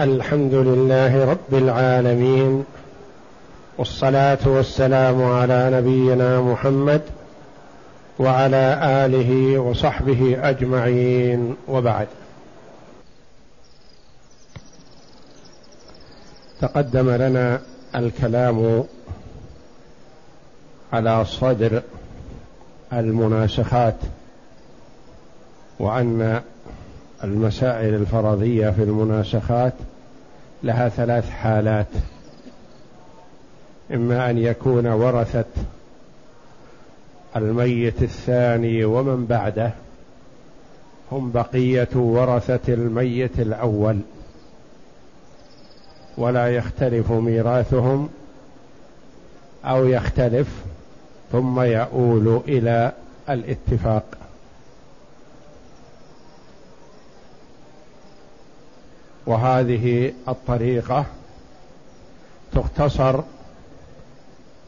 الحمد لله رب العالمين والصلاة والسلام على نبينا محمد وعلى آله وصحبه أجمعين وبعد. تقدم لنا الكلام على صدر المناسخات وأن المسائل الفرضية في المناسخات لها ثلاث حالات. إما أن يكون ورثة الميت الثاني ومن بعده هم بقية ورثة الميت الأول ولا يختلف ميراثهم أو يختلف ثم يؤول إلى الاتفاق. وهذه الطريقة تختصر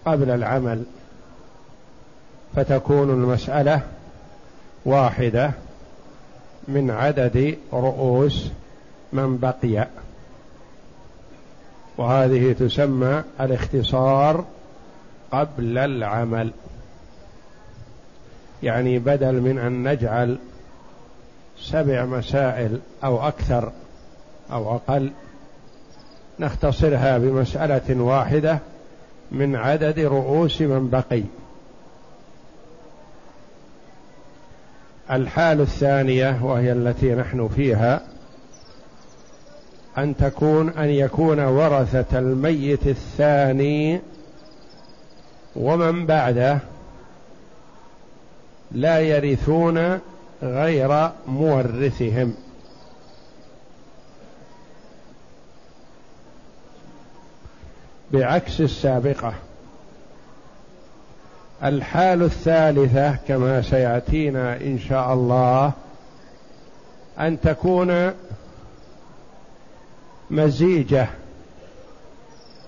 قبل العمل فتكون المسألة واحدة من عدد رؤوس من بقي. وهذه تسمى الاختصار قبل العمل. يعني بدل من أن نجعل سبع مسائل أو أكثر أو أقل نختصرها بمسألة واحدة من عدد رؤوس من بقي. الحال الثانية وهي التي نحن فيها أن تكون أن يكون ورثة الميت الثاني ومن بعده لا يرثون غير مورثهم. بعكس السابقة. الحال الثالثة كما سيأتينا إن شاء الله أن تكون مزيجة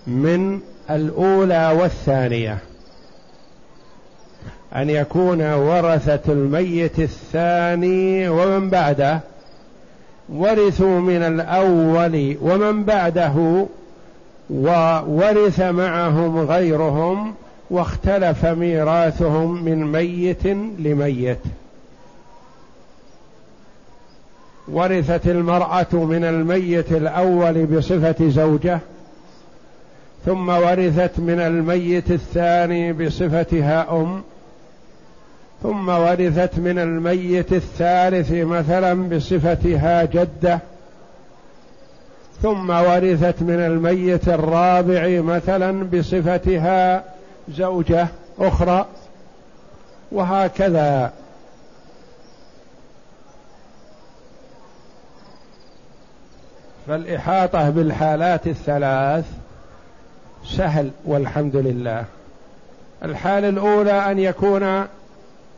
من الأولى والثانية. أن يكون ورثة الميت الثاني ومن بعده ورثوا من الأول ومن بعده وورث معهم غيرهم واختلف ميراثهم من ميت لميت. ورثت المرأة من الميت الأول بصفة زوجة ثم ورثت من الميت الثاني بصفتها أم ثم ورثت من الميت الثالث مثلا بصفتها جدة ثم ورثت من الميت الرابع مثلا بصفتها زوجة أخرى وهكذا. فالإحاطة بالحالات الثلاث سهل والحمد لله. الحاله الأولى أن يكون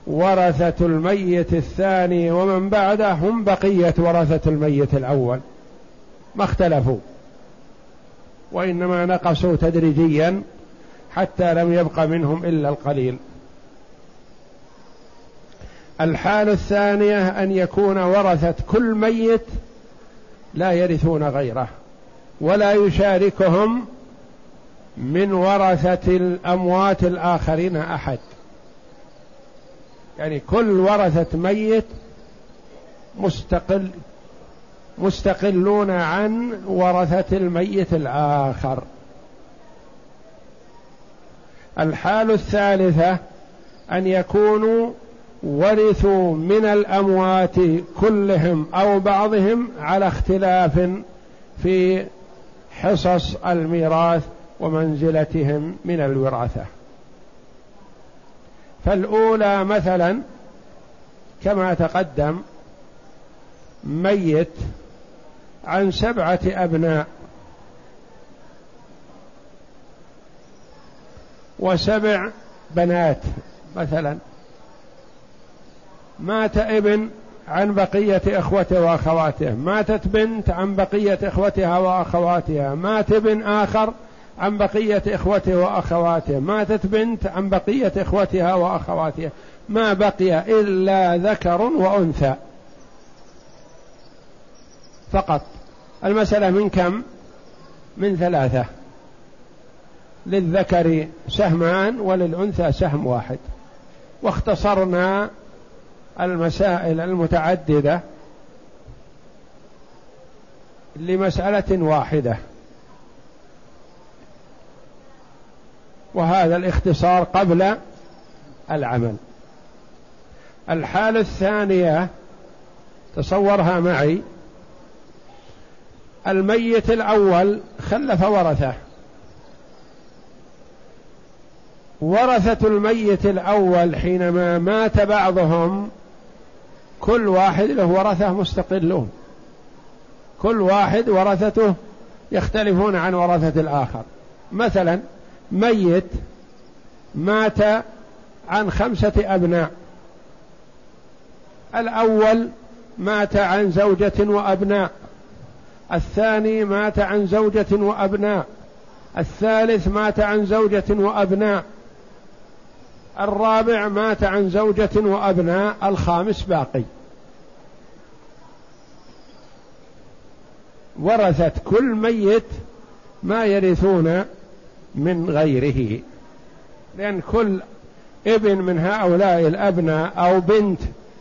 ورثة الميت الثاني ومن بعده هم بقية ورثة الميت الأول. ما اختلفوا. وإنما نقصوا تدريجيا حتى لم يبق منهم إلا القليل. الحال الثانية أن يكون ورثة كل ميت لا يرثون غيره ولا يشاركهم من ورثة الأموات الآخرين أحد. يعني كل ورثة ميت مستقل مستقلون عن ورثة الميت الآخر. الحال الثالثة أن يكونوا ورثوا من الأموات كلهم أو بعضهم على اختلاف في حصص الميراث ومنزلتهم من الوراثة. فالأولى مثلا كما تقدم ميت عن سبعة أبناء. وسبع بنات مثلا. مات ابن عن بقية إخوته وأخواته. ماتت بنت عن بقية إخوتها وأخواتها. مات ابن آخر عن بقية إخوته وأخواته. ماتت بنت عن بقية إخوتها وأخواتها ما بقي إلا ذكر وأنثى. فقط. المسألة من كم؟ من ثلاثة. للذكر سهمان وللأنثى سهم واحد. واختصرنا المسائل المتعددة لمسألة واحدة. وهذا الاختصار قبل العمل. الحالة الثانية تصورها معي. الميت الأول خلف ورثة. ورثة الميت الأول حينما مات بعضهم كل واحد له ورثة مستقلون. كل واحد ورثته يختلفون عن ورثة الآخر. مثلا ميت مات عن خمسة أبناء. الأول مات عن زوجة وأبناء. الثاني مات عن زوجة وأبناء. الثالث مات عن زوجة وأبناء. الرابع مات عن زوجة وأبناء. الخامس باقي. ورثت كل ميت ما يرثون من غيره. لأن كل ابن من هؤلاء الأبناء أو بنت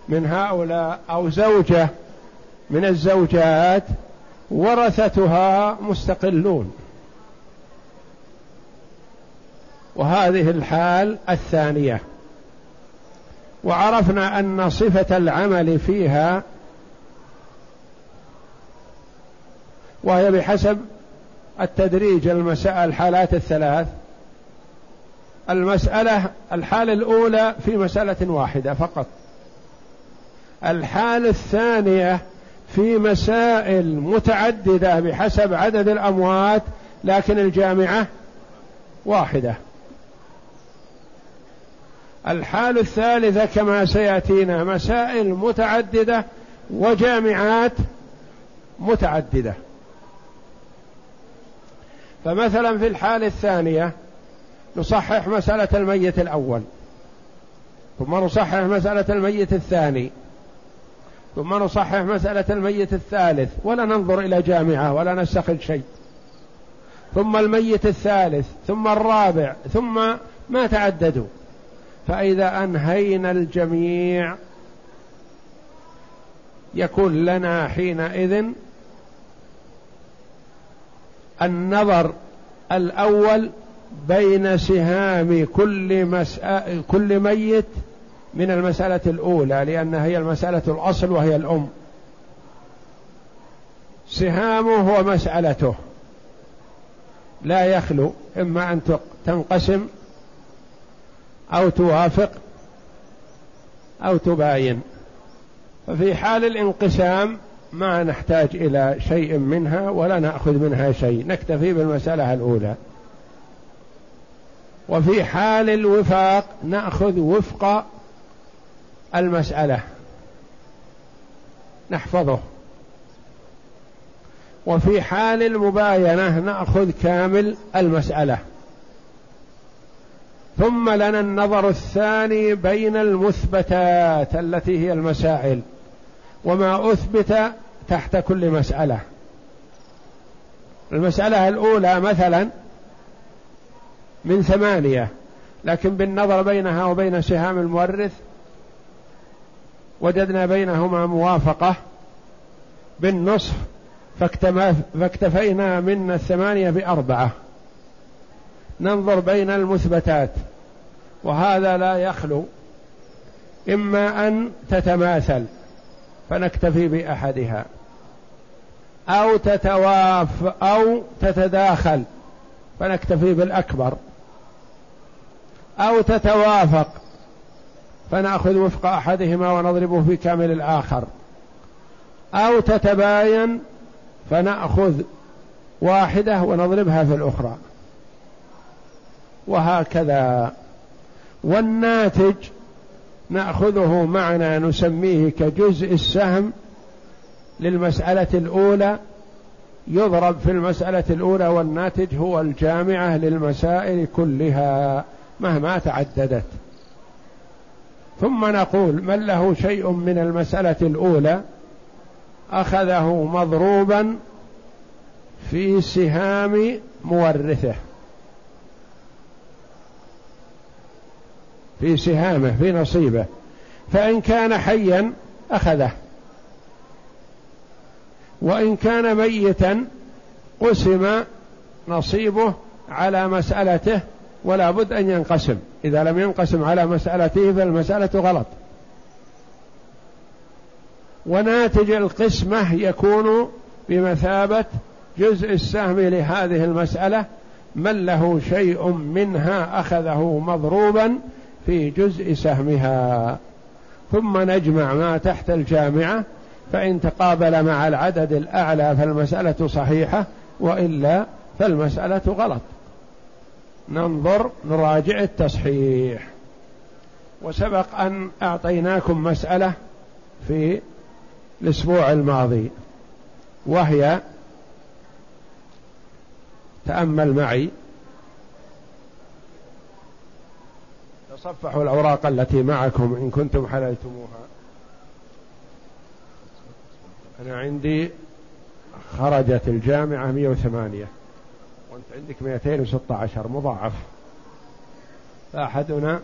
من هؤلاء أو زوجة من الزوجات ورثتها مستقلون. وهذه الحال الثانية. وعرفنا أن صفة العمل فيها وهي بحسب التدريج المساء الحالات الثلاث. المسألة الحالة الأولى في مسألة واحدة فقط. الحالة الثانية في مسائل متعددة بحسب عدد الأموات لكن الجامعة واحدة. الحال الثالثة كما سيأتينا مسائل متعددة وجامعات متعددة. فمثلا في الحالة الثانية نصحح مسألة الميت الأول ثم نصحح مسألة الميت الثاني. ثم نصحح مسألة الميت الثالث ولا ننظر إلى جامعة ولا نستخرج شيء. ثم الميت الثالث ثم الرابع ثم ما تعددوا. فإذا أنهينا الجميع يكون لنا حينئذ النظر الأول بين سهام كل مسألة كل ميت من المسألة الأولى لأنها هي المسألة الأصل وهي الأم. سهامه ومسألته لا يخلو إما أن تنقسم أو توافق أو تباين. ففي حال الانقسام ما نحتاج إلى شيء منها ولا نأخذ منها شيء. نكتفي بالمسألة الأولى. وفي حال الوفاق نأخذ وفق المسألة. نحفظه. وفي حال المباينة نأخذ كامل المسألة. ثم لنا النظر الثاني بين المثبتات التي هي المسائل. وما أثبت تحت كل مسألة. المسألة الأولى مثلا من ثمانية لكن بالنظر بينها وبين سهام المورث وجدنا بينهما موافقة بالنصف فاكتفينا من الثمانية بأربعة. ننظر بين المثبتات وهذا لا يخلو إما أن تتماثل فنكتفي بأحدها أو تتواف أو تتداخل فنكتفي بالأكبر أو تتوافق. فنأخذ وفق أحدهما ونضربه في كامل الآخر. أو تتباين فنأخذ واحدة ونضربها في الأخرى. وهكذا. والناتج نأخذه معنا نسميه كجزء السهم للمسألة الأولى. يضرب في المسألة الأولى والناتج هو الجامعة للمسائل كلها مهما تعددت. ثم نقول من له شيء من المسألة الأولى أخذه مضروبا في سهام مورثه. في سهامه في نصيبه. فإن كان حيا أخذه. وإن كان ميتا قسم نصيبه على مسألته ولا بد أن ينقسم. إذا لم ينقسم على مسألته فالمسألة غلط. وناتج القسمة يكون بمثابة جزء السهم لهذه المسألة من له شيء منها أخذه مضروبا في جزء سهمها. ثم نجمع ما تحت الجامعة فإن تقابل مع العدد الأعلى فالمسألة صحيحة وإلا فالمسألة غلط. ننظر نراجع التصحيح. وسبق أن أعطيناكم مسألة في الأسبوع الماضي وهي تأمل معي. تصفحوا الأوراق التي معكم إن كنتم حللتموها. أنا عندي خرجت الجامعة 108 وأنت عندك 216 مضاعف. فأحدنا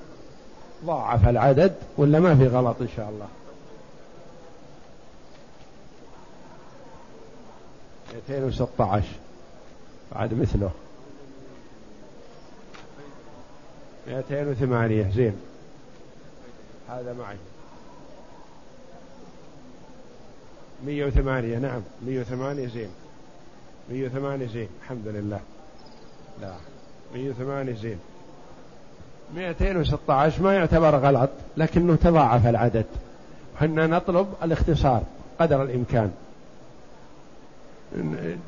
ضاعف العدد ولا ما في غلط إن شاء الله؟ 216 بعد مثله. 208 زين. هذا معي. 108 نعم. 108 زين. 108 زين. الحمد لله. لا. 108 زين. 216 ما يعتبر غلط لكنه تضاعف العدد. وحنا نطلب الاختصار قدر الإمكان.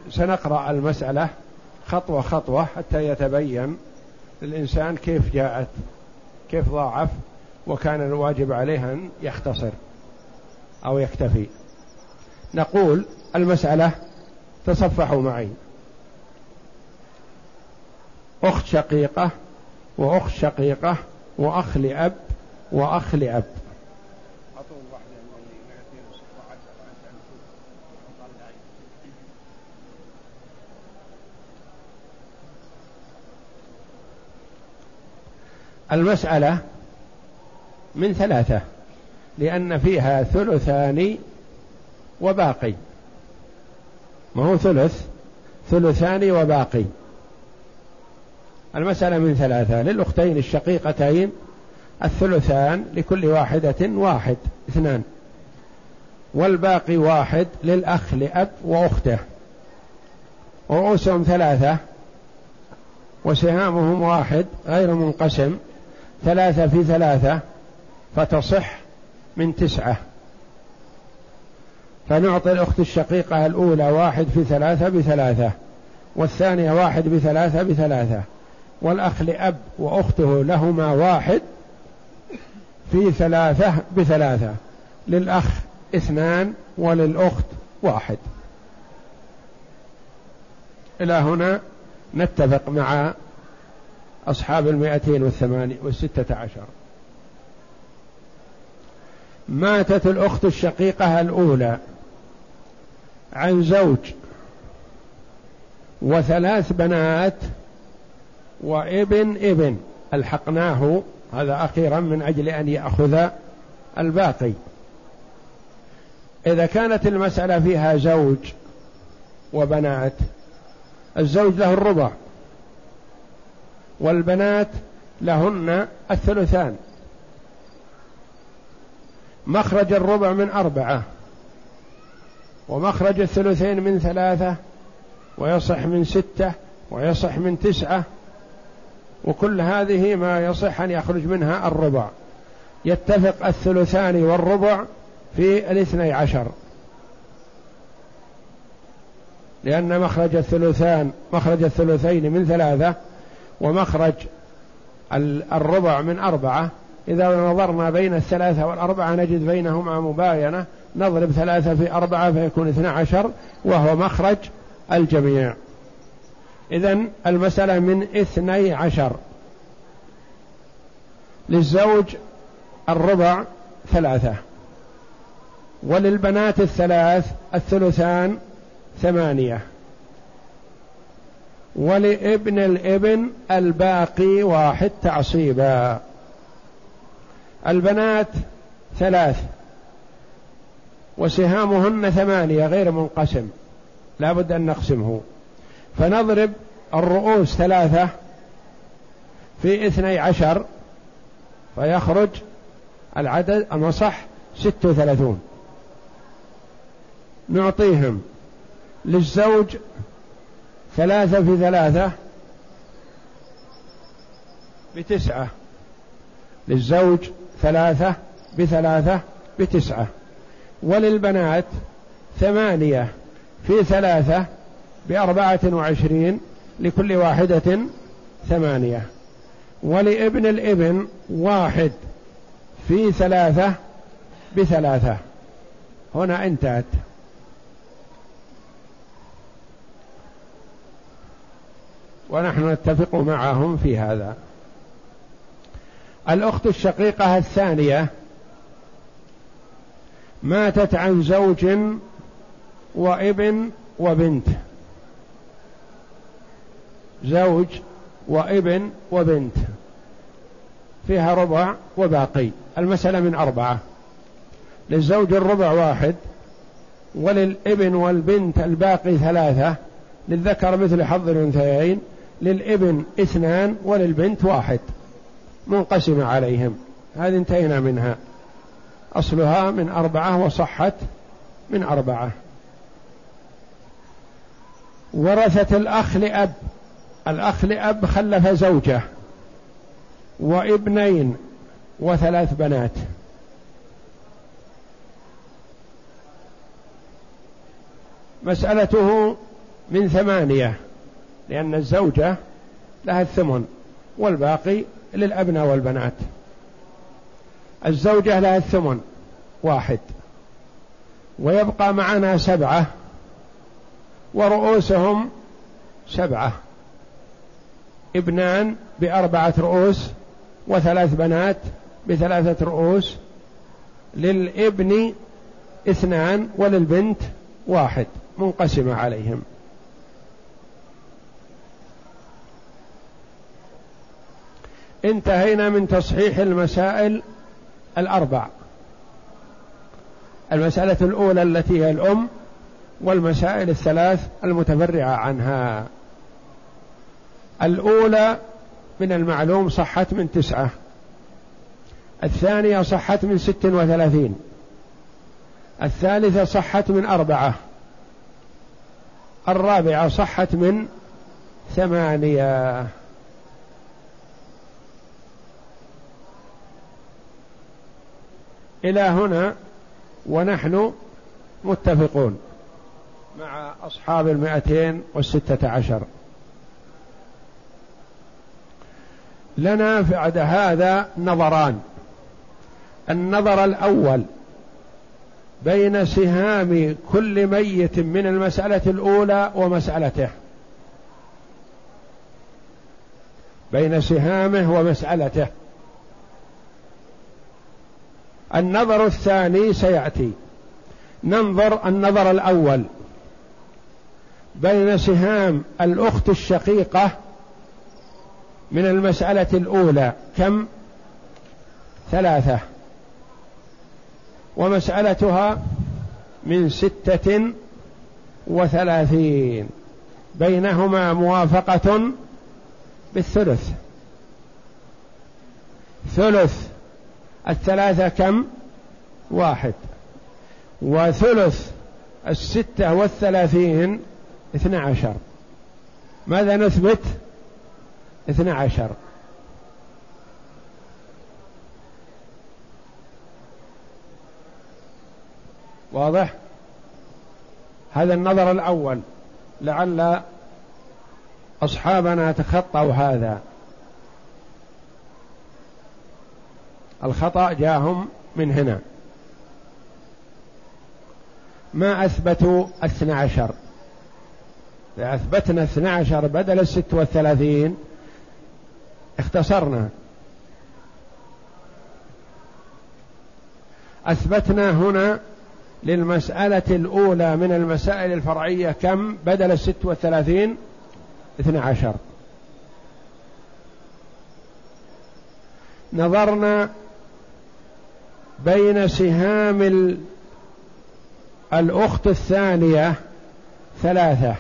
سنقرأ المسألة خطوة خطوة حتى يتبين للإنسان كيف جاءت كيف ضاعف وكان الواجب عليه أن يختصر أو يكتفي. نقول المسألة تصفحوا معي. أخت شقيقة وأخت شقيقة وأخ لأب وأخ لأب. المسألة من ثلاثة لأن فيها ثلثان وباقي. ما هو ثلث؟ ثلثان وباقي. المسألة من ثلاثة للأختين الشقيقتين الثلثان لكل واحدة واحد اثنان. والباقي واحد للأخ لأب وأخته. رؤوسهم ثلاثة وسهامهم واحد غير منقسم ثلاثة في ثلاثة فتصح من تسعة. فنعطي الأخت الشقيقة الأولى واحد في ثلاثة بثلاثة والثانية واحد بثلاثة بثلاثة. والأخ لأب وأخته لهما واحد في ثلاثة بثلاثة للأخ اثنان وللأخت واحد. إلى هنا نتفق مع أصحاب المائتين والثمانية والستة عشر. ماتت الأخت الشقيقة الأولى عن زوج وثلاث بنات وابن ابن ألحقناه هذا أخيرا من أجل أن يأخذ الباقي. إذا كانت المسألة فيها زوج وبنات الزوج له الربع والبنات لهن الثلثان. مخرج الربع من أربعة ومخرج الثلثين من ثلاثة ويصح من ستة ويصح من تسعة وكل هذه ما يصح أن يخرج منها الربع. يتفق الثلثان والربع في الاثني عشر. لأن مخرج الثلثان مخرج الثلثين من ثلاثة ومخرج الربع من أربعة. إذا نظرنا بين الثلاثة والأربعة نجد بينهما مباينة. نضرب ثلاثة في أربعة فيكون اثنى عشر وهو مخرج الجميع. إذا المسألة من اثني عشر. للزوج الربع ثلاثة. وللبنات الثلاث الثلثان ثمانية. ولابن الابن الباقي واحد تعصيبا. البنات ثلاث. وسهامهن ثمانية غير منقسم. لا بد أن نقسمه. فنضرب الرؤوس ثلاثة في اثني عشر فيخرج العدد المصح ست وثلاثون. نعطيهم للزوج ثلاثة في ثلاثة بتسعة. للزوج ثلاثة بثلاثة بتسعة. وللبنات ثمانية في ثلاثة بأربعة وعشرين لكل واحدة ثمانية. ولابن الابن واحد في ثلاثة بثلاثة. هنا انتهت. ونحن نتفق معهم في هذا. الأخت الشقيقة الثانية ماتت عن زوج وابن وبنت. زوج وابن وبنت فيها ربع وباقي. المسألة من أربعة. للزوج الربع واحد وللابن والبنت الباقي ثلاثة للذكر مثل حظ الأنثيين للابن اثنان وللبنت واحد. منقسمة عليهم. هذه انتهينا منها. أصلها من أربعة وصحت من أربعة. ورثت الأخ لأب. الأخ لأب خلف زوجة وابنين وثلاث بنات. مسألته من ثمانية لأن الزوجة لها الثمن والباقي للأبناء والبنات. الزوجة لها الثمن واحد ويبقى معنا سبعة ورؤوسهم سبعة. ابنان بأربعة رؤوس وثلاث بنات بثلاثة رؤوس للابن اثنان وللبنت واحد منقسمة عليهم. انتهينا من تصحيح المسائل الأربع. المسألة الأولى التي هي الأم والمسائل الثلاث المتفرعة عنها. الأولى من المعلوم صحت من تسعة. الثانية صحت من ست وثلاثين. الثالثة صحت من أربعة. الرابعة صحت من ثمانية. إلى هنا ونحن متفقون مع أصحاب المائتين والستة عشر. لنا بعد هذا نظران. النظر الأول بين سهام كل ميت من المسألة الأولى ومسألته. بين سهامه ومسألته. النظر الثاني سيأتي. ننظر النظر الأول. بين سهام الأخت الشقيقة من المسألة الأولى كم؟ ثلاثة. ومسألتها من ستة وثلاثين. بينهما موافقة بالثلث. ثلث. الثلاثة كم؟ واحد. وثلث الستة والثلاثين اثنى عشر. ماذا نثبت؟ اثنى عشر. واضح؟ هذا النظر الأول. لعل أصحابنا تخطوا هذا. الخطأ جاءهم من هنا. ما أثبتوا اثنى عشر؟ أثبتنا اثنى عشر بدل الست والثلاثين اختصرنا. أثبتنا هنا للمسألة الأولى من المسائل الفرعية كم؟ بدل الست والثلاثين اثنى عشر. نظرنا بين سهام الأخت الثانية ثلاثة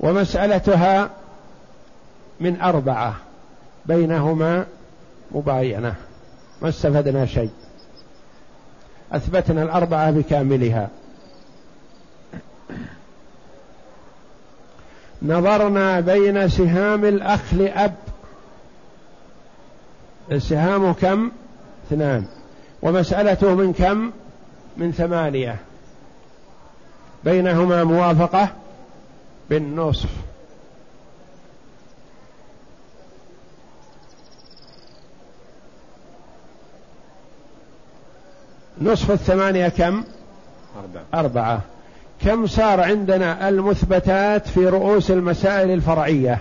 ومسألتها من أربعة بينهما مباينة ما استفدنا شيء. أثبتنا الأربعة بكاملها. نظرنا بين سهام الأخ لأب السهام كم؟ اثنان. ومسألته من كم؟ من ثمانية. بينهما موافقة بالنصف. نصف الثمانية كم؟ أربعة, أربعة. كم صار عندنا المثبتات في رؤوس المسائل الفرعية؟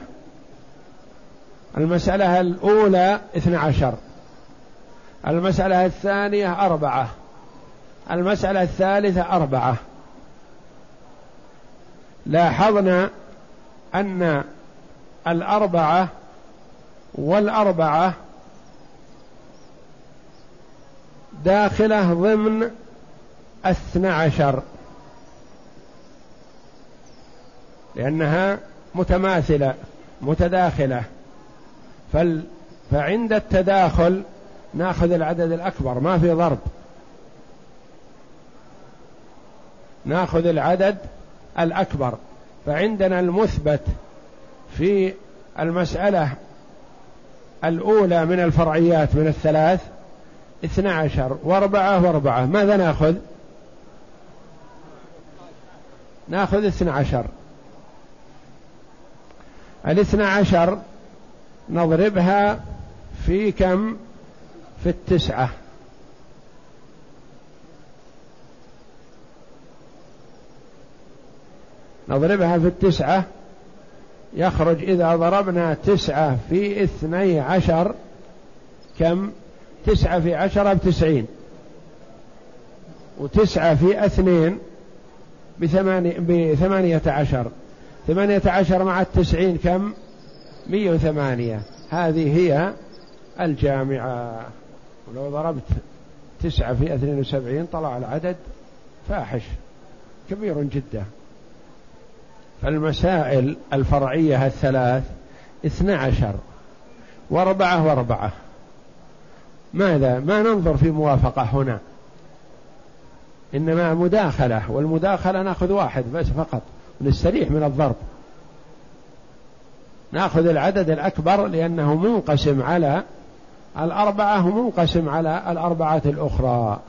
المسألة الأولى اثنى عشر. المسألة الثانية أربعة. المسألة الثالثة أربعة. لاحظنا أن الأربعة والأربعة داخلة ضمن اثنى عشر لأنها متماثلة متداخلة. فال فعند التداخل ناخذ العدد الأكبر ما في ضرب. ناخذ العدد الأكبر. فعندنا المثبت في المسألة الأولى من الفرعيات من الثلاث اثنى عشر. واربعة واربعة. ماذا ناخذ؟ ناخذ اثنى عشر. الاثنى عشر نضربها في كم؟ في التسعة. نضربها في التسعة. يخرج إذا ضربنا تسعة في اثني عشر كم؟ تسعة في عشرة بتسعين وتسعة في اثنين بثمانية, بثمانية عشر. ثمانية عشر مع التسعين كم؟ مية وثمانية. هذه هي الجامعة. ولو ضربت تسعة في اثنين وسبعين طلع العدد فاحش كبير جدا. فالمسائل الفرعية الثلاث اثنى عشر. واربعة واربعة. ماذا؟ ما ننظر في موافقة هنا. إنما مداخلة والمداخلة نأخذ واحد بس فقط نستريح من الضرب. نأخذ العدد الأكبر لأنه منقسم على الأربعة ومنقسم على الأربعة الأخرى.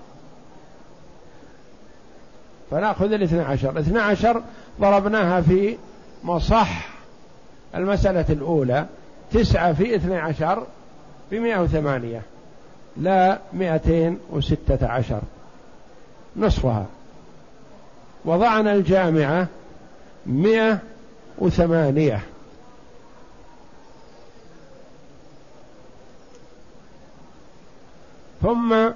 فنأخذ الاثنى عشر. الاثنى عشر ضربناها في مصح المسألة الأولى تسعة في اثنى عشر بمئة وثمانية. لا مئتين وستة عشر نصفها. وضعنا الجامعة مئة وثمانية. ثم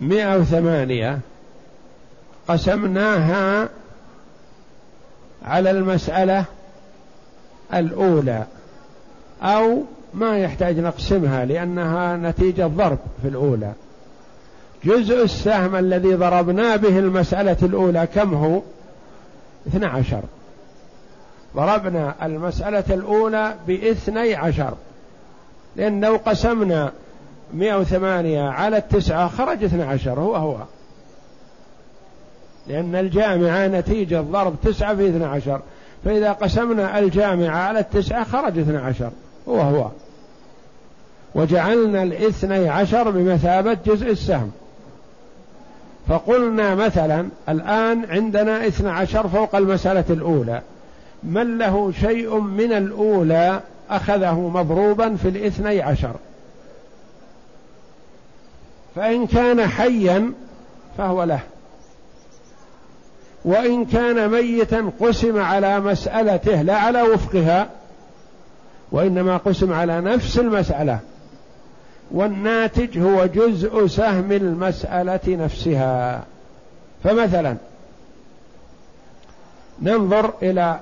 مئة وثمانية قسمناها على المسألة الأولى أو ما يحتاج نقسمها لأنها نتيجة ضرب في الأولى. جزء السهم الذي ضربنا به المسألة الأولى كم هو؟ اثنى عشر. ضربنا المسألة الأولى باثني عشر. لأن لو قسمنا مئة وثمانية على التسعة خرج اثنى عشر هو هو. لأن الجامعة نتيجة ضرب تسعة في اثنى عشر. فإذا قسمنا الجامعة على التسعة خرج اثنى عشر. هو هو. وجعلنا الاثني عشر بمثابة جزء السهم. فقلنا مثلا الآن عندنا اثنى عشر فوق المسألة الأولى. من له شيء من الأولى أخذه مضروبا في الاثني عشر؟ فإن كان حيا فهو له. وإن كان ميتا قسم على مسألته لا على وفقها وإنما قسم على نفس المسألة. والناتج هو جزء سهم المسألة نفسها. فمثلا ننظر إلى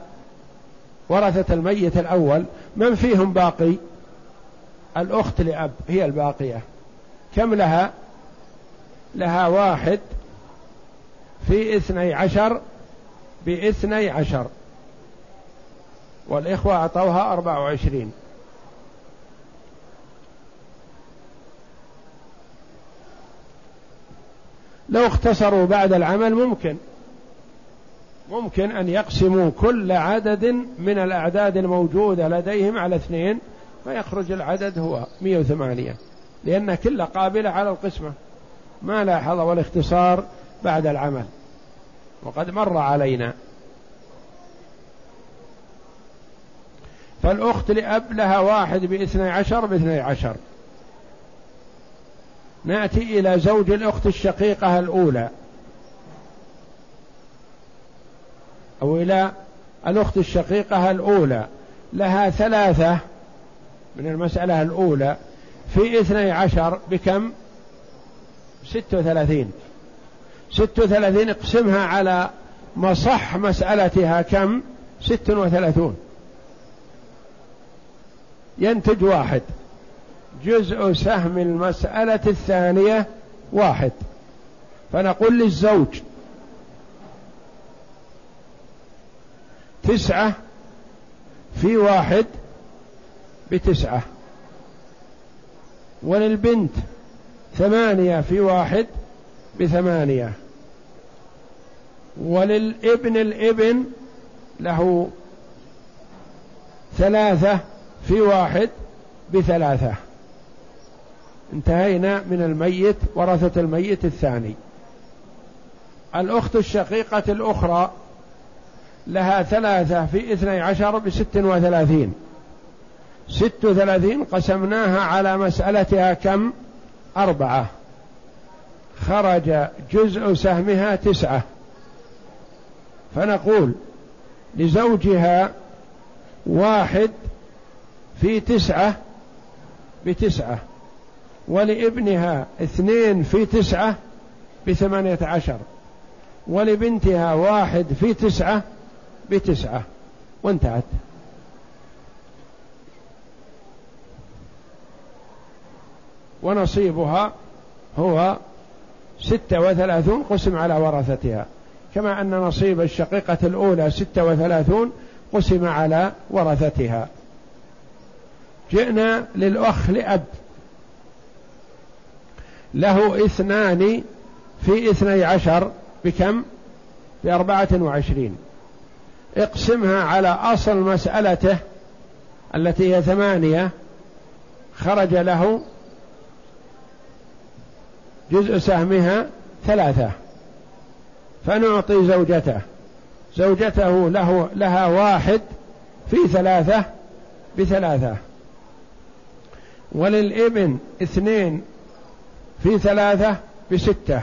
ورثة الميت الأول من فيهم باقي؟ الأخت لأب هي الباقية. كم لها؟ لها واحد في اثني عشر باثني عشر. والإخوة أعطوها أربع وعشرين. لو اختصروا بعد العمل ممكن. ممكن أن يقسموا كل عدد من الأعداد الموجودة لديهم على اثنين فيخرج العدد هو 108 لأن كل قابلة على القسمة. ما لاحظ والإختصار بعد العمل. وقد مر علينا. فالأخت لأب لها واحد باثني عشر باثني عشر. نأتي إلى زوج الأخت الشقيقة الأولى. أو إلى الأخت الشقيقة الأولى. لها ثلاثة من المسألة الأولى في اثني عشر بكم؟ ستة وثلاثين. ستة وثلاثين اقسمها على مصح مسألتها كم؟ ست وثلاثون. ينتج واحد. جزء سهم المسألة الثانية واحد. فنقول للزوج تسعة في واحد بتسعة. وللبنت ثمانية في واحد بثمانية. وللابن الابن له ثلاثة في واحد بثلاثة. انتهينا من الميت ورثة الميت الثاني. الأخت الشقيقة الأخرى لها ثلاثة في اثني عشر بست وثلاثين. ست وثلاثين قسمناها على مسألتها كم؟ أربعة. خرج جزء سهمها تسعة. فنقول لزوجها واحد في تسعة بتسعة ولابنها اثنين في تسعة بثمانية عشر ولبنتها واحد في تسعة بتسعة. وانتهت. ونصيبها هو ستة وثلاثون قسم على ورثتها كما أن نصيب الشقيقة الأولى ستة وثلاثون قسم على ورثتها. جئنا للأخ لأب. له اثنان في اثني عشر بكم؟ بأربعة وعشرين. اقسمها على أصل مسألته التي هي ثمانية. خرج له جزء سهمها ثلاثة. فنعطي زوجته. زوجته له لها واحد في ثلاثة بثلاثة. وللابن اثنين في ثلاثة بستة.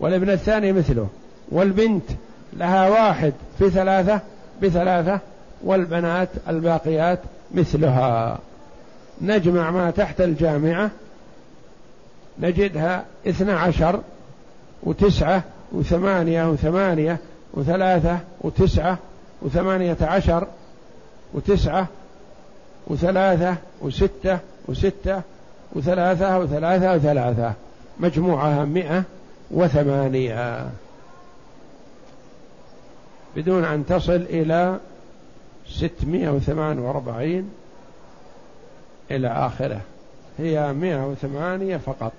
والابن الثاني مثله. والبنت لها واحد في ثلاثة بثلاثة. والبنات الباقيات مثلها. نجمع ما تحت الجامعة. نجدها اثنى عشر وتسعة وثمانية وثمانية وثلاثة وتسعة وثمانية عشر وتسعة وثلاثة وستة وستة وثلاثة وثلاثة وثلاثة. مجموعها مئة وثمانية. بدون أن تصل إلى ستمائة وثمان وأربعين إلى آخره. هي مئة وثمانية فقط.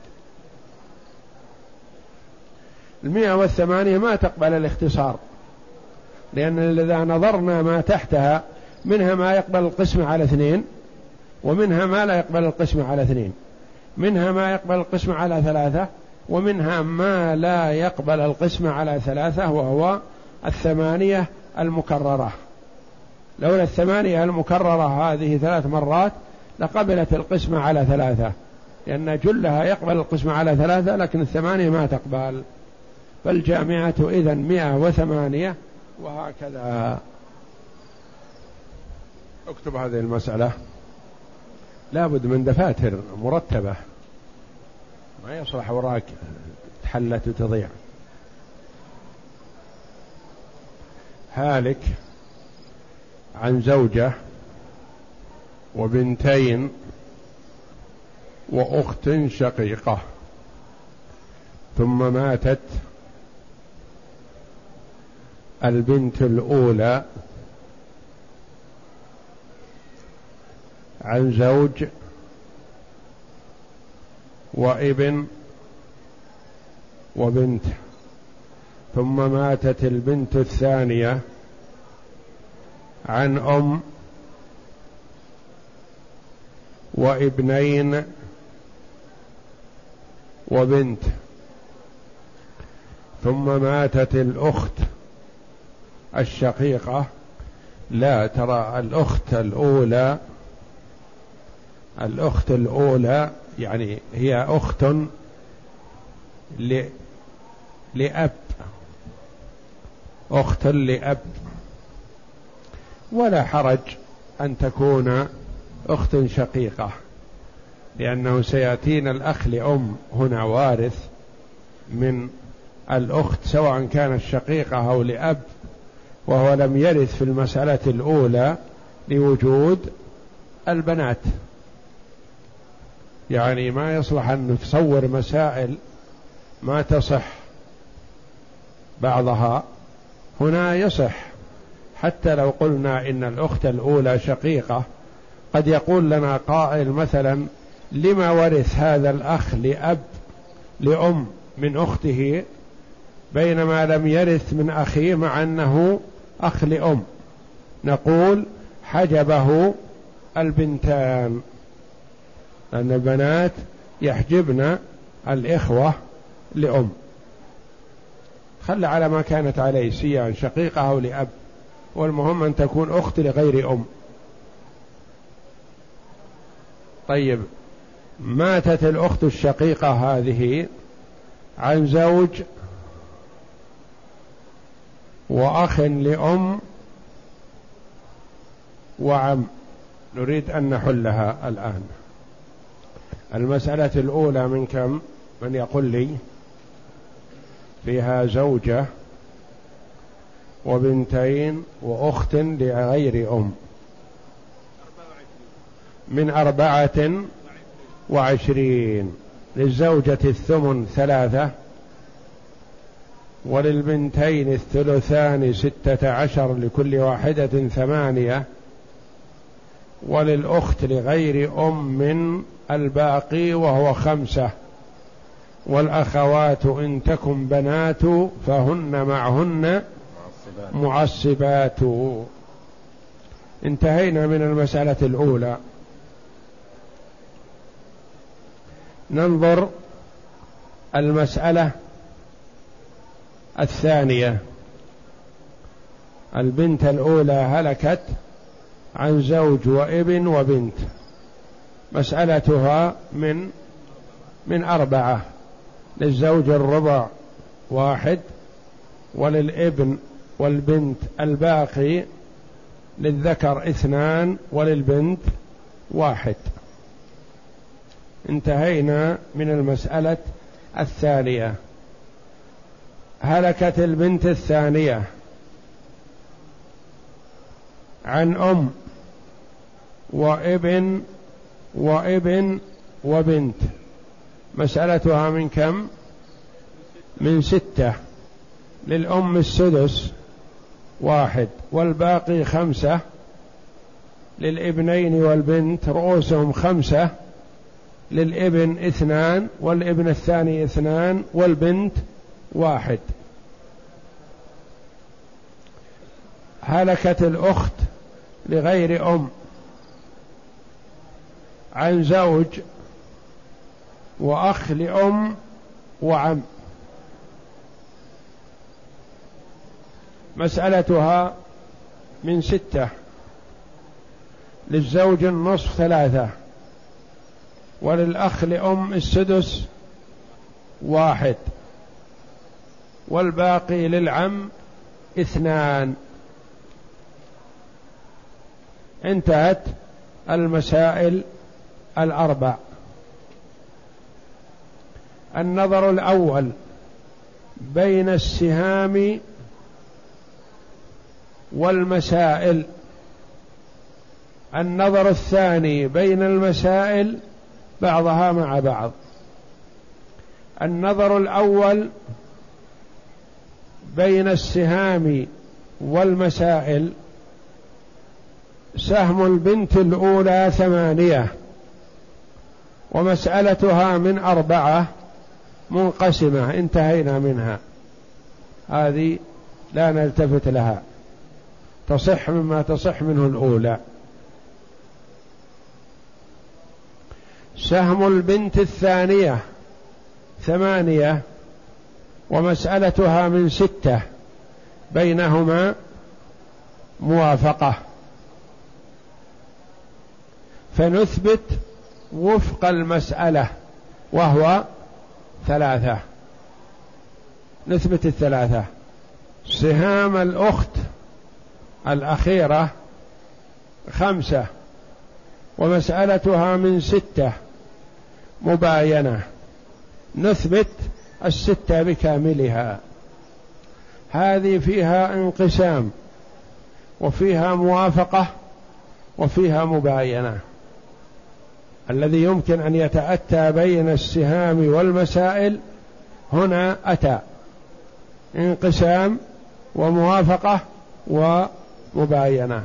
المئة والثمانية ما تقبل الاختصار لأن إذا نظرنا ما تحتها منها ما يقبل القسم على اثنين ومنها ما لا يقبل القسم على اثنين. منها ما يقبل القسم على ثلاثة ومنها ما لا يقبل القسم على ثلاثة وهو الثمانية المكررة. لولا الثمانية المكررة هذه ثلاث مرات لقبلت القسمة على ثلاثة لأن جلها يقبل القسمة على ثلاثة لكن الثمانية ما تقبل. فالجامعة إذا مئة وثمانية وهكذا. اكتب هذه المسألة. لابد من دفاتر مرتبة. ما يصلح وراك تحلت وتضيع. هالك عن زوجة وبنتين وأخت شقيقة. ثم ماتت البنت الأولى عن زوج وابن وبنت ثم ماتت البنت الثانية عن أم وابنين وبنت ثم ماتت الأخت الشقيقة لا ترى الأخت الأولى الأخت الأولى يعني هي أخت ل... لأب أخت لأب. ولا حرج أن تكون أخت شقيقة لأنه سيأتينا الأخ لأم هنا وارث من الأخت سواء كانت شقيقة أو لأب. وهو لم يرث في المسألة الأولى لوجود البنات. يعني ما يصلح أن نتصور مسائل ما تصح بعضها هنا يصح. حتى لو قلنا إن الأخت الأولى شقيقة قد يقول لنا قائل مثلا لما ورث هذا الأخ لأب لأم من أخته بينما لم يرث من أخيه مع أنه أخ لأم. نقول حجبه البنتان. لأن البنات يحجبن الإخوة لأم. خل على ما كانت عليه سيان شقيقة أو لأب. والمهم أن تكون أخت لغير أم. طيب ماتت الأخت الشقيقة هذه عن زوج وأخ لأم وعم. نريد أن نحلها الآن. المسألة الأولى من كم؟ من يقول لي فيها زوجة وبنتين وأخت لغير أم. من أربعة وعشرين. للزوجة الثمن ثلاثة. وللبنتين الثلثان ستة عشر لكل واحدة ثمانية وللأخت لغير أم الباقي وهو خمسة والأخوات إن تكن بنات فهن معهن معصبات. انتهينا من المسألة الأولى. ننظر المسألة الثانية البنت الأولى هلكت عن زوج وابن وبنت مسألتها من من أربعة للزوج الربع واحد وللابن والبنت الباقي للذكر اثنان وللبنت واحد. انتهينا من المسألة الثانية. هلكت البنت الثانية عن أم وابن وابن وبنت. مسألتها من كم؟ من ستة. للأم السدس واحد والباقي خمسة. للابنين والبنت رؤوسهم خمسة. للابن اثنان والابن الثاني اثنان والبنت واحد. هلكت الأخت لغير أم عن زوج وأخ لأم وعم. مسألتها من ستة. للزوج النصف ثلاثة. وللأخ لأم السدس واحد. والباقي للعم اثنان. انتهت المسائل الأربع. النظر الأول بين السهام والمسائل. النظر الثاني بين المسائل بعضها مع بعض. النظر الأول بين السهام والمسائل سهم البنت الأولى ثمانية ومسألتها من أربعة منقسمة انتهينا منها. هذه لا نلتفت لها. تصح مما تصح منه الأولى. سهم البنت الثانية ثمانية ومسألتها من ستة بينهما موافقة. فنثبت وفق المسألة وهو ثلاثة. نثبت الثلاثة. سهام الأخت الأخيرة خمسة ومسألتها من ستة مباينة. نثبت الستة بكاملها. هذه فيها انقسام وفيها موافقة وفيها مباينة. الذي يمكن أن يتأتى بين السهام والمسائل هنا أتى. انقسام وموافقة ومباينة.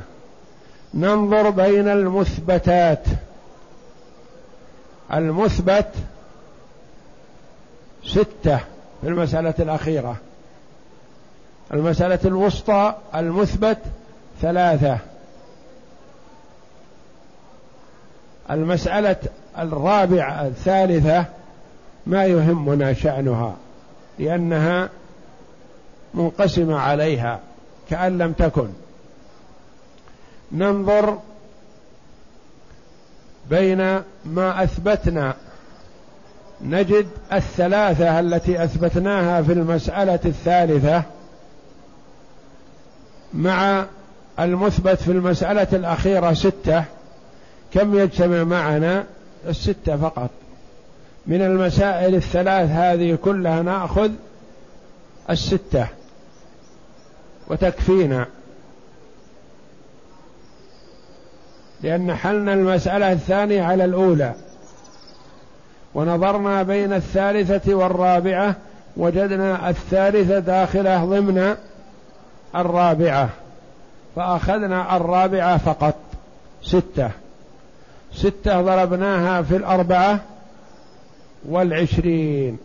ننظر بين المثبتات. المثبت ستة في المسألة الأخيرة. المسألة الوسطى المثبت ثلاثة. المسألة الرابعة الثالثة ما يهمنا شأنها لأنها منقسمة عليها كأن لم تكن. ننظر بين ما أثبتنا نجد الثلاثة التي أثبتناها في المسألة الثالثة مع المثبت في المسألة الأخيرة ستة. كم يجتمع معنا؟ الستة فقط. من المسائل الثلاث هذه كلها نأخذ الستة وتكفينا. لأن حلنا المسألة الثانية على الأولى. ونظرنا بين الثالثة والرابعة وجدنا الثالثة داخلة ضمن الرابعة فأخذنا الرابعة فقط ستة. ستة ضربناها في الأربعة والعشرين.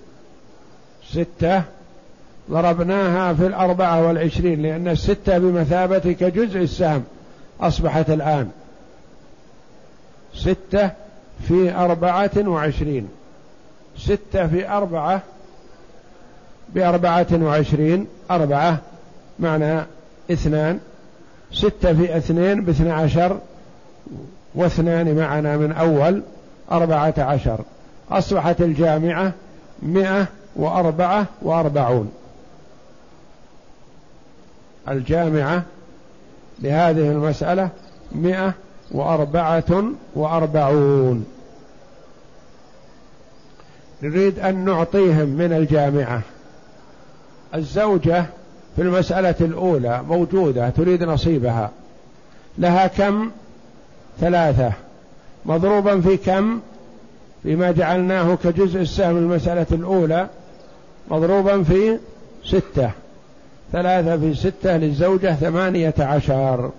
ستة ضربناها في الأربعة والعشرين لأن الستة بمثابة كجزء السهم أصبحت الآن. ستة في أربعة وعشرين. ستة في أربعة بأربعة وعشرين. أربعة معنى اثنان. ستة في اثنين باثنى عشر. واثنان معنا من أول. أربعة عشر. أصبحت الجامعة مئة وأربعة وأربعون. الجامعة لهذه المسألة مئة وأربعة وأربعون. نريد أن نعطيهم من الجامعة. الزوجة في المسألة الأولى موجودة تريد نصيبها. لها كم؟ ثلاثة. مضروبا في كم؟ فيما جعلناه كجزء السهم المسألة الأولى مضروبا في ستة. ثلاثة في ستة للزوجة ثمانية عشر.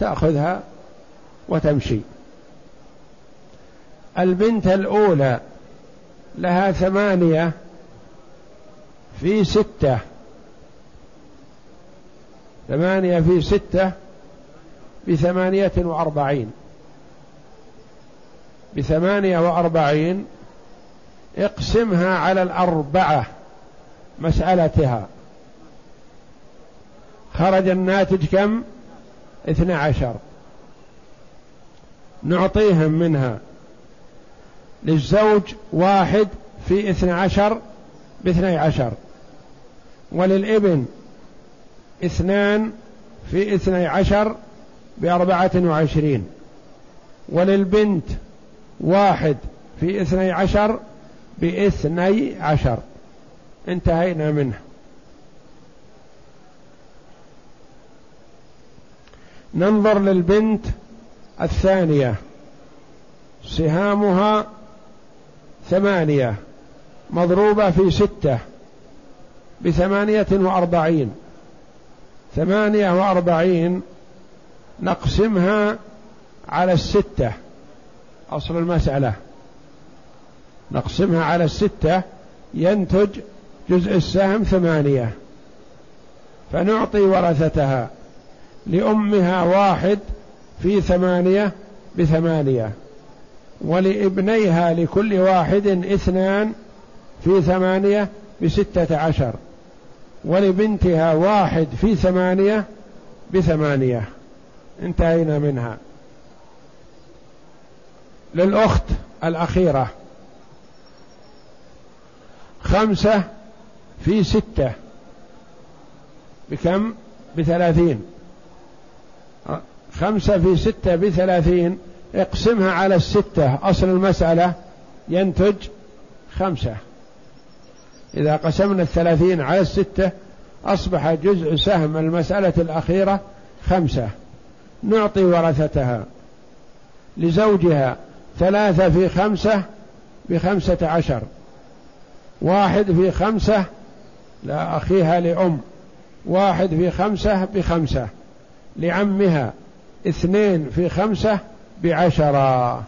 تأخذها؟ وتمشي. البنت الأولى لها ثمانية في ستة. ثمانية في ستة بثمانية وأربعين. بثمانية وأربعين اقسمها على الأربعة مسألتها. خرج الناتج كم؟ اثنى عشر. نعطيهم منها للزوج واحد في اثنى عشر باثني عشر وللابن اثنان في اثني عشر بأربعة وعشرين وللبنت واحد في اثني عشر باثني عشر انتهينا منه ننظر للبنت الثانية. سهامها ثمانية. مضروبة في ستة. بثمانية وأربعين. ثمانية وأربعين نقسمها على الستة. أصل المسألة. نقسمها على الستة ينتج جزء السهم ثمانية. فنعطي ورثتها لأمها واحد في ثمانية بثمانية ولابنيها لكل واحد اثنان في ثمانية بستة عشر ولبنتها واحد في ثمانية بثمانية. انتهينا منها. للأخت الأخيرة خمسة في ستة بكم؟ بثلاثين. خمسة في ستة بثلاثين. اقسمها على الستة. أصل المسألة ينتج خمسة. إذا قسمنا الثلاثين على الستة أصبح جزء سهم المسألة الأخيرة خمسة. نعطي ورثتها لزوجها ثلاثة في خمسة بخمسة عشر. واحد في خمسة لا أخيها لأم. واحد في خمسة بخمسة. لعمها اثنين في خمسة بعشرة.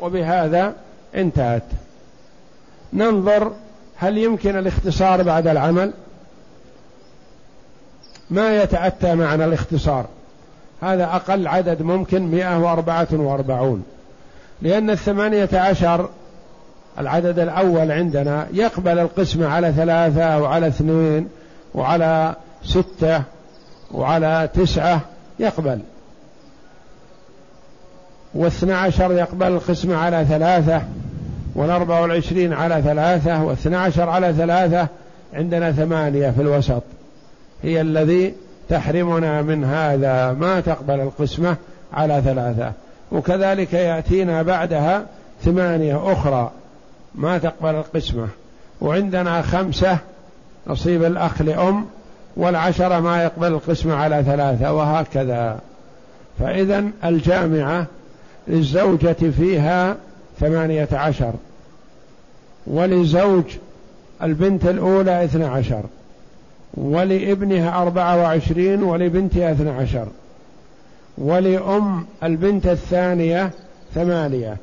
وبهذا انتهت. ننظر هل يمكن الاختصار بعد العمل؟ ما يتأتى معنا الاختصار؟ هذا أقل عدد ممكن مئة وأربعة وأربعون. لأن الثمانية عشر العدد الأول عندنا يقبل القسمة على ثلاثة وعلى اثنين وعلى ستة وعلى تسعة يقبل. واثنى عشر يقبل القسمة على ثلاثة والأربع والعشرين على ثلاثة واثنى عشر على ثلاثة عندنا ثمانية في الوسط. هي الذي تحرمنا من هذا ما تقبل القسمة على ثلاثة. وكذلك يأتينا بعدها ثمانية أخرى ما تقبل القسمة. وعندنا خمسة نصيب الأخ لأم والعشرة ما يقبل القسمة على ثلاثة وهكذا. فإذا الجامعة للزوجة فيها ثمانية عشر ولزوج البنت الأولى اثنى عشر ولابنها أربعة وعشرين ولبنتها اثنى عشر ولأم البنت الثانية ثمانية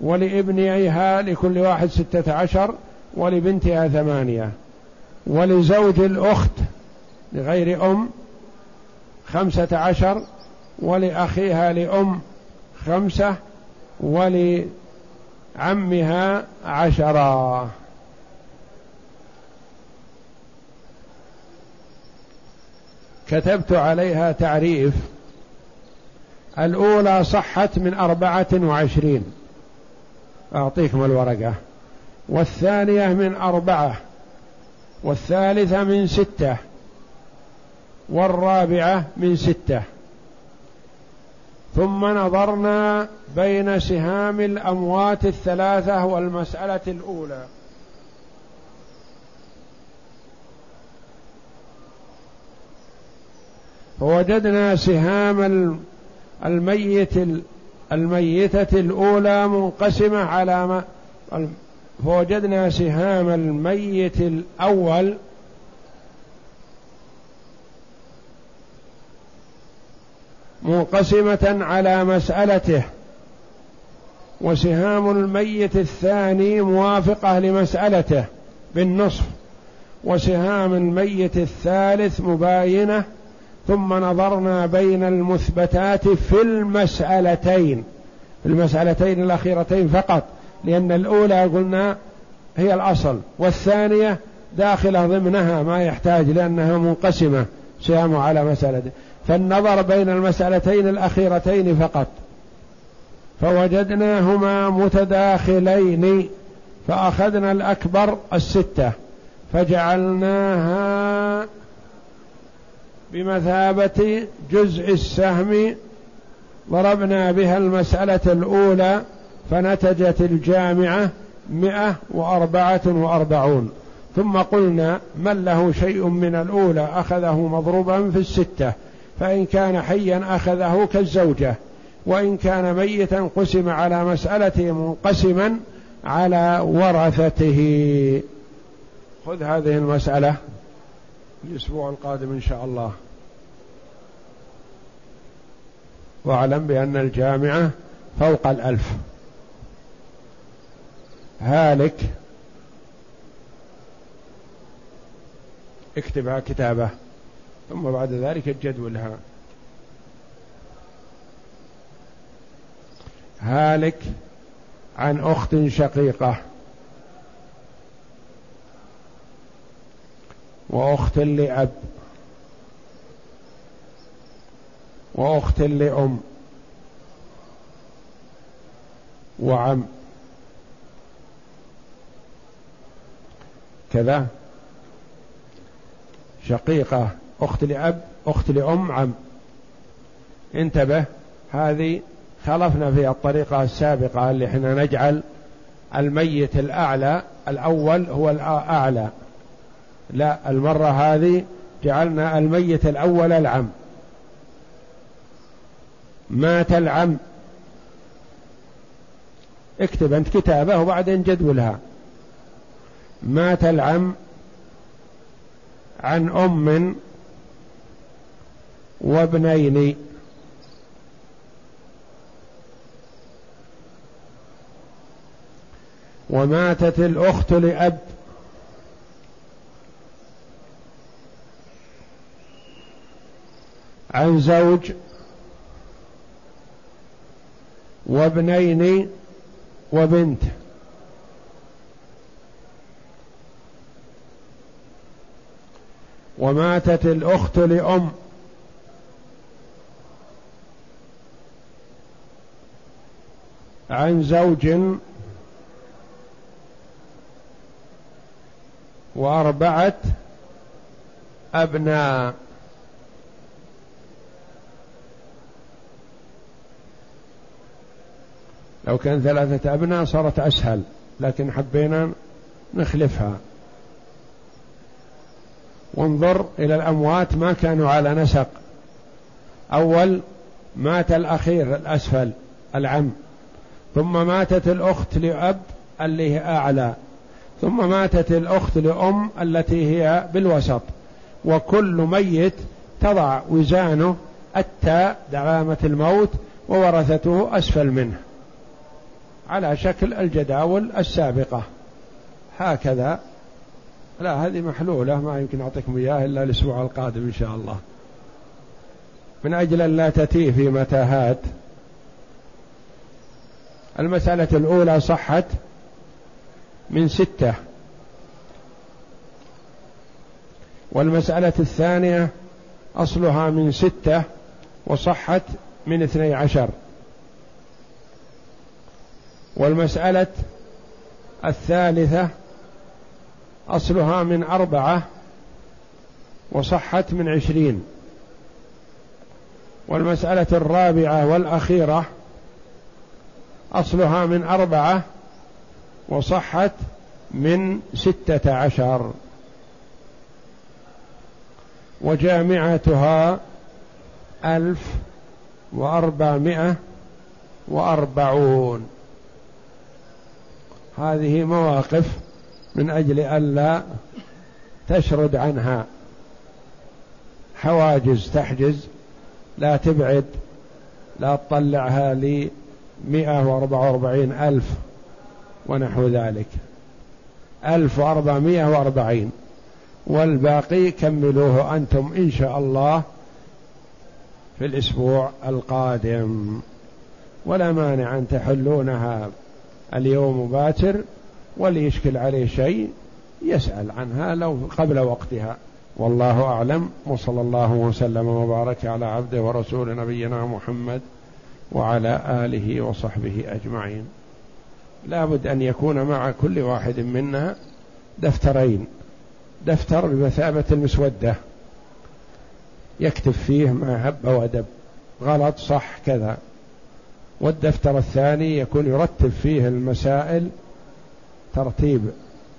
ولابنيها لكل واحد ستة عشر ولبنتها ثمانية ولزوج الأخت لغير أم خمسة عشر ولأخيها لأم خمسة ولعمها عشرة. كتبت عليها تعريف. الأولى صحت من أربعة وعشرين. أعطيكم الورقة. والثانية من أربعة والثالثة من ستة. والرابعة من ستة. ثم نظرنا بين سهام الأموات الثلاثة والمسألة الأولى. فوجدنا سهام الميت الميتة الأولى منقسمة على ما فوجدنا سهام الميت الأول منقسمة على مسألته وسهام الميت الثاني موافقة لمسألته بالنصف وسهام الميت الثالث مباينة ثم نظرنا بين المثبتات في المسألتين في المسألتين الأخيرتين فقط لأن الأولى قلنا هي الأصل والثانية داخلة ضمنها ما يحتاج لأنها منقسمة سهام على مسألة فالنظر بين المسألتين الأخيرتين فقط. فوجدناهما متداخلين فأخذنا الأكبر الستة فجعلناها بمثابة جزء السهم ضربنا بها المسألة الأولى فنتجت الجامعة مئة وأربعة وأربعون. ثم قلنا من له شيء من الأولى؟ أخذه مضروبا في الستة. فإن كان حيا أخذه كالزوجة وإن كان ميتا قسم على مسألته منقسما على ورثته. خذ هذه المسألة الأسبوع القادم إن شاء الله. واعلم بأن الجامعة فوق الألف. هالك. اكتبها كتابة. ثم بعد ذلك جدولها هالك عن أخت شقيقة. وأخت لأب. وأخت لأم. وعم. كذا. شقيقة. أخت لأب أخت لأم عم. انتبه هذه خلفنا في الطريقة السابقة اللي إحنا نجعل الميت الأعلى الأول هو الأعلى. لا المرة هذه جعلنا الميت الأول العم. مات العم. اكتب أنت كتابة وبعدين جدولها. مات العم عن أم وابنين. وماتت الأخت لأب. عن زوج. وابنين وبنت. وماتت الأخت لأم. عن زوج وأربعة أبناء. لو كان ثلاثة أبناء صارت أسهل لكن حبينا نخلفها. وانظر إلى الأموات ما كانوا على نسق. أول مات الأخير الأسفل العم. ثم ماتت الأخت لأب اللي هي أعلى. ثم ماتت الأخت لأم التي هي بالوسط. وكل ميت تضع وزانه التاء دعامة الموت وورثته أسفل منه. على شكل الجداول السابقة. هكذا. لا هذه محلولة ما يمكن أعطيكم إياها إلا الأسبوع القادم إن شاء الله. من أجل أن لا تتيه في متاهات المسألة الأولى صحت من ستة. والمسألة الثانية أصلها من ستة وصحت من اثني عشر. والمسألة الثالثة أصلها من أربعة وصحت من عشرين. والمسألة الرابعة والأخيرة أصلها من أربعة وصحت من ستة عشر. وجامعتها ألف وأربعمائة وأربعون. هذه مواقف من أجل ألا تشرد عنها. حواجز تحجز. لا تبعد. لا تطلعها لمئة وأربعة وأربعين ألف ونحو ذلك. ألف وأربعمائة وأربعين. والباقي كملوه أنتم إن شاء الله في الأسبوع القادم. ولا مانع أن تحلونها. اليوم باكر واللي يشكل عليه شيء يسأل عنها لو قبل وقتها. والله أعلم. وصلى الله وسلم وبارك على عبده ورسول نبينا محمد وعلى آله وصحبه أجمعين. لابد أن يكون مع كل واحد منا دفترين. دفتر بمثابة المسودة. يكتب فيه ما هب ودب غلط صح كذا. والدفتر الثاني يكون يرتب فيه المسائل ترتيب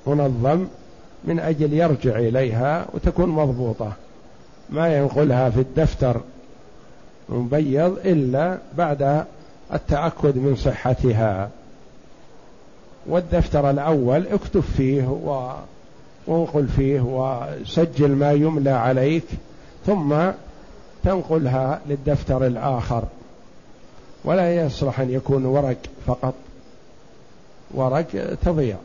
منظم من أجل يرجع إليها وتكون مضبوطة. ما ينقلها في الدفتر مبيض إلا بعد التأكد من صحتها والدفتر الأول اكتب فيه. وانقل فيه وسجل ما يملى عليك ثم تنقلها للدفتر الآخر ولا يصلح أن يكون ورق فقط ورق تضيع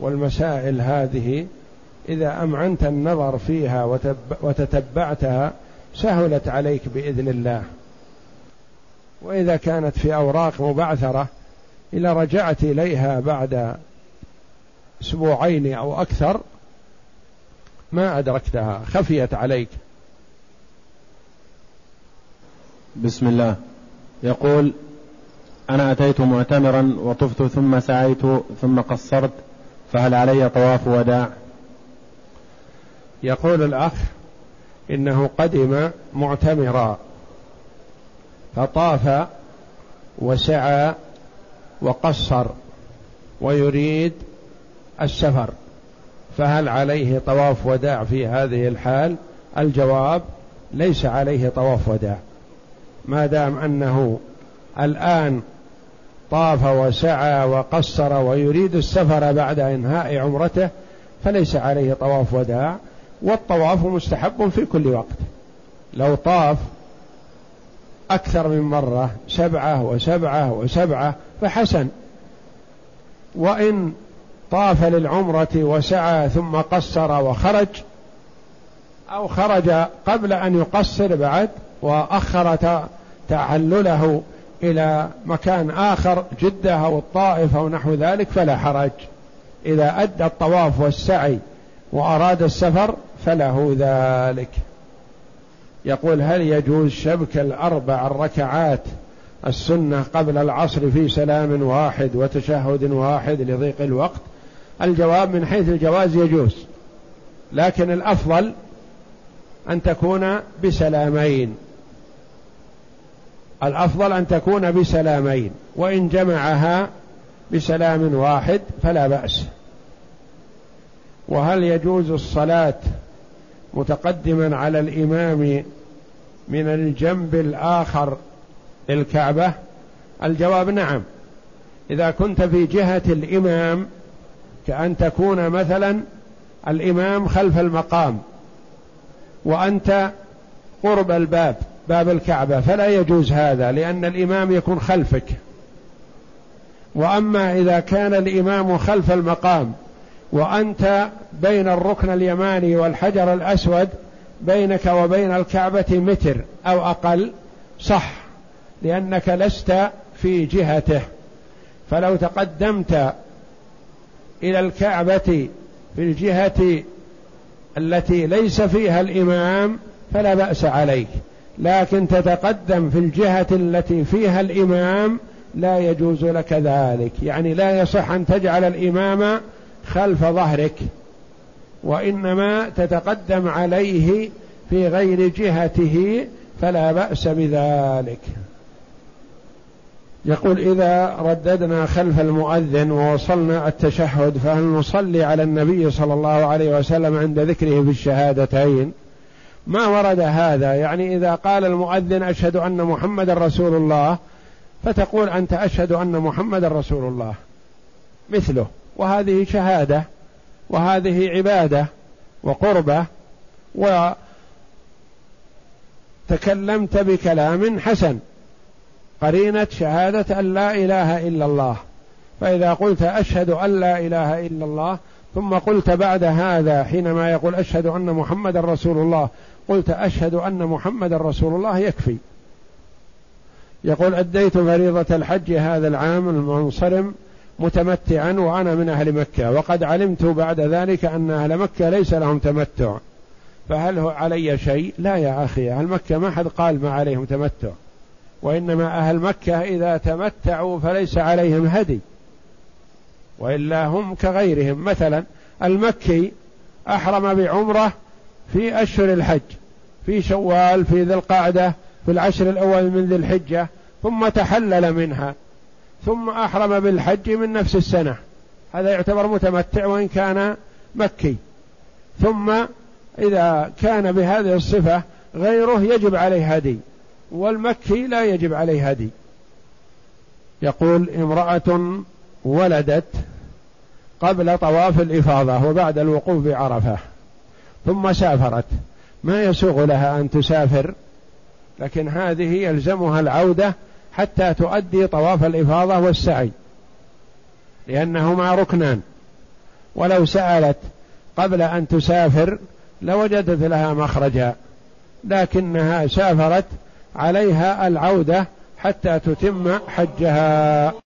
والمسائل هذه إذا أمعنت النظر فيها وتتبعتها سهلت عليك بإذن الله. وإذا كانت في أوراق مبعثرة إذا رجعت إليها بعد أسبوعين أو أكثر ما أدركتها خفيت عليك. بسم الله. يقول أنا أتيت معتمرا وطفت ثم سعيت ثم قصرت فهل علي طواف وداع؟ يقول الأخ إنه قدم معتمرا. فطاف وسعى وقصر ويريد السفر. فهل عليه طواف وداع في هذه الحال؟ الجواب ليس عليه طواف وداع. ما دام أنه الآن طاف وسعى وقصر ويريد السفر بعد إنهاء عمرته فليس عليه طواف وداع. والطواف مستحب في كل وقت. لو طاف أكثر من مرة سبعة وسبعة وسبعة فحسن. وإن طاف للعمرة وسعى ثم قصر وخرج أو خرج قبل أن يقصر بعد وأخر تعلله إلى مكان آخر جدة أو الطائف أو نحو ذلك فلا حرج. إذا أدى الطواف والسعي وأراد السفر فله ذلك. يقول هل يجوز شبك الأربع الركعات السنة قبل العصر في سلام واحد وتشهد واحد لضيق الوقت؟ الجواب من حيث الجواز يجوز لكن الأفضل أن تكون بسلامين. الأفضل أن تكون بسلامين وإن جمعها بسلام واحد فلا بأس. وهل يجوز الصلاة متقدما على الإمام من الجنب الآخر للكعبة؟ الجواب نعم. إذا كنت في جهة الإمام كأن تكون مثلا الإمام خلف المقام وأنت قرب الباب باب الكعبة فلا يجوز هذا لأن الإمام يكون خلفك. وأما إذا كان الإمام خلف المقام وأنت بين الركن اليماني والحجر الأسود بينك وبين الكعبة متر أو أقل صح لأنك لست في جهته. فلو تقدمت إلى الكعبة في الجهة التي ليس فيها الإمام فلا بأس عليك. لكن تتقدم في الجهة التي فيها الإمام لا يجوز لك ذلك. يعني لا يصح أن تجعل الإمام خلف ظهرك وإنما تتقدم عليه في غير جهته فلا بأس بذلك. يقول إذا رددنا خلف المؤذن ووصلنا التشهد فهل نصلي على النبي صلى الله عليه وسلم عند ذكره في الشهادتين؟ ما ورد هذا. يعني إذا قال المؤذن أشهد أن محمد رسول الله فتقول أنت أشهد أن محمد رسول الله. مثله. وهذه شهادة وهذه عبادة وقربة وتكلمت بكلام حسن. قرينة شهادة أن لا إله إلا الله. فإذا قلت أشهد أن لا إله إلا الله ثم قلت بعد هذا حينما يقول أشهد أن محمد رسول الله قلت أشهد أن محمد رسول الله يكفي. يقول أديت فريضة الحج هذا العام المنصرم متمتعا وأنا من أهل مكة. وقد علمت بعد ذلك أن أهل مكة ليس لهم تمتع. فهل هو علي شيء؟ لا يا أخي. أهل مكة ما حد قال ما عليهم تمتع. وإنما أهل مكة إذا تمتعوا فليس عليهم هدي. وإلا هم كغيرهم. مثلا المكي أحرم بعمرة في أشهر الحج في شوال في ذي القعدة في العشر الأول من ذي الحجة ثم تحلل منها. ثم أحرم بالحج من نفس السنة. هذا يعتبر متمتع وإن كان مكي. ثم إذا كان بهذه الصفة غيره يجب عليه هدي والمكي لا يجب عليه هدي. يقول امرأة ولدت قبل طواف الإفاضة وبعد الوقوف بعرفة ثم سافرت. ما يسوغ لها أن تسافر؟ لكن هذه يلزمها العودة حتى تؤدي طواف الإفاضة والسعي. لأنهما ركنان. ولو سألت قبل أن تسافر لوجدت لها مخرجا. لكنها سافرت عليها العودة حتى تتم حجها.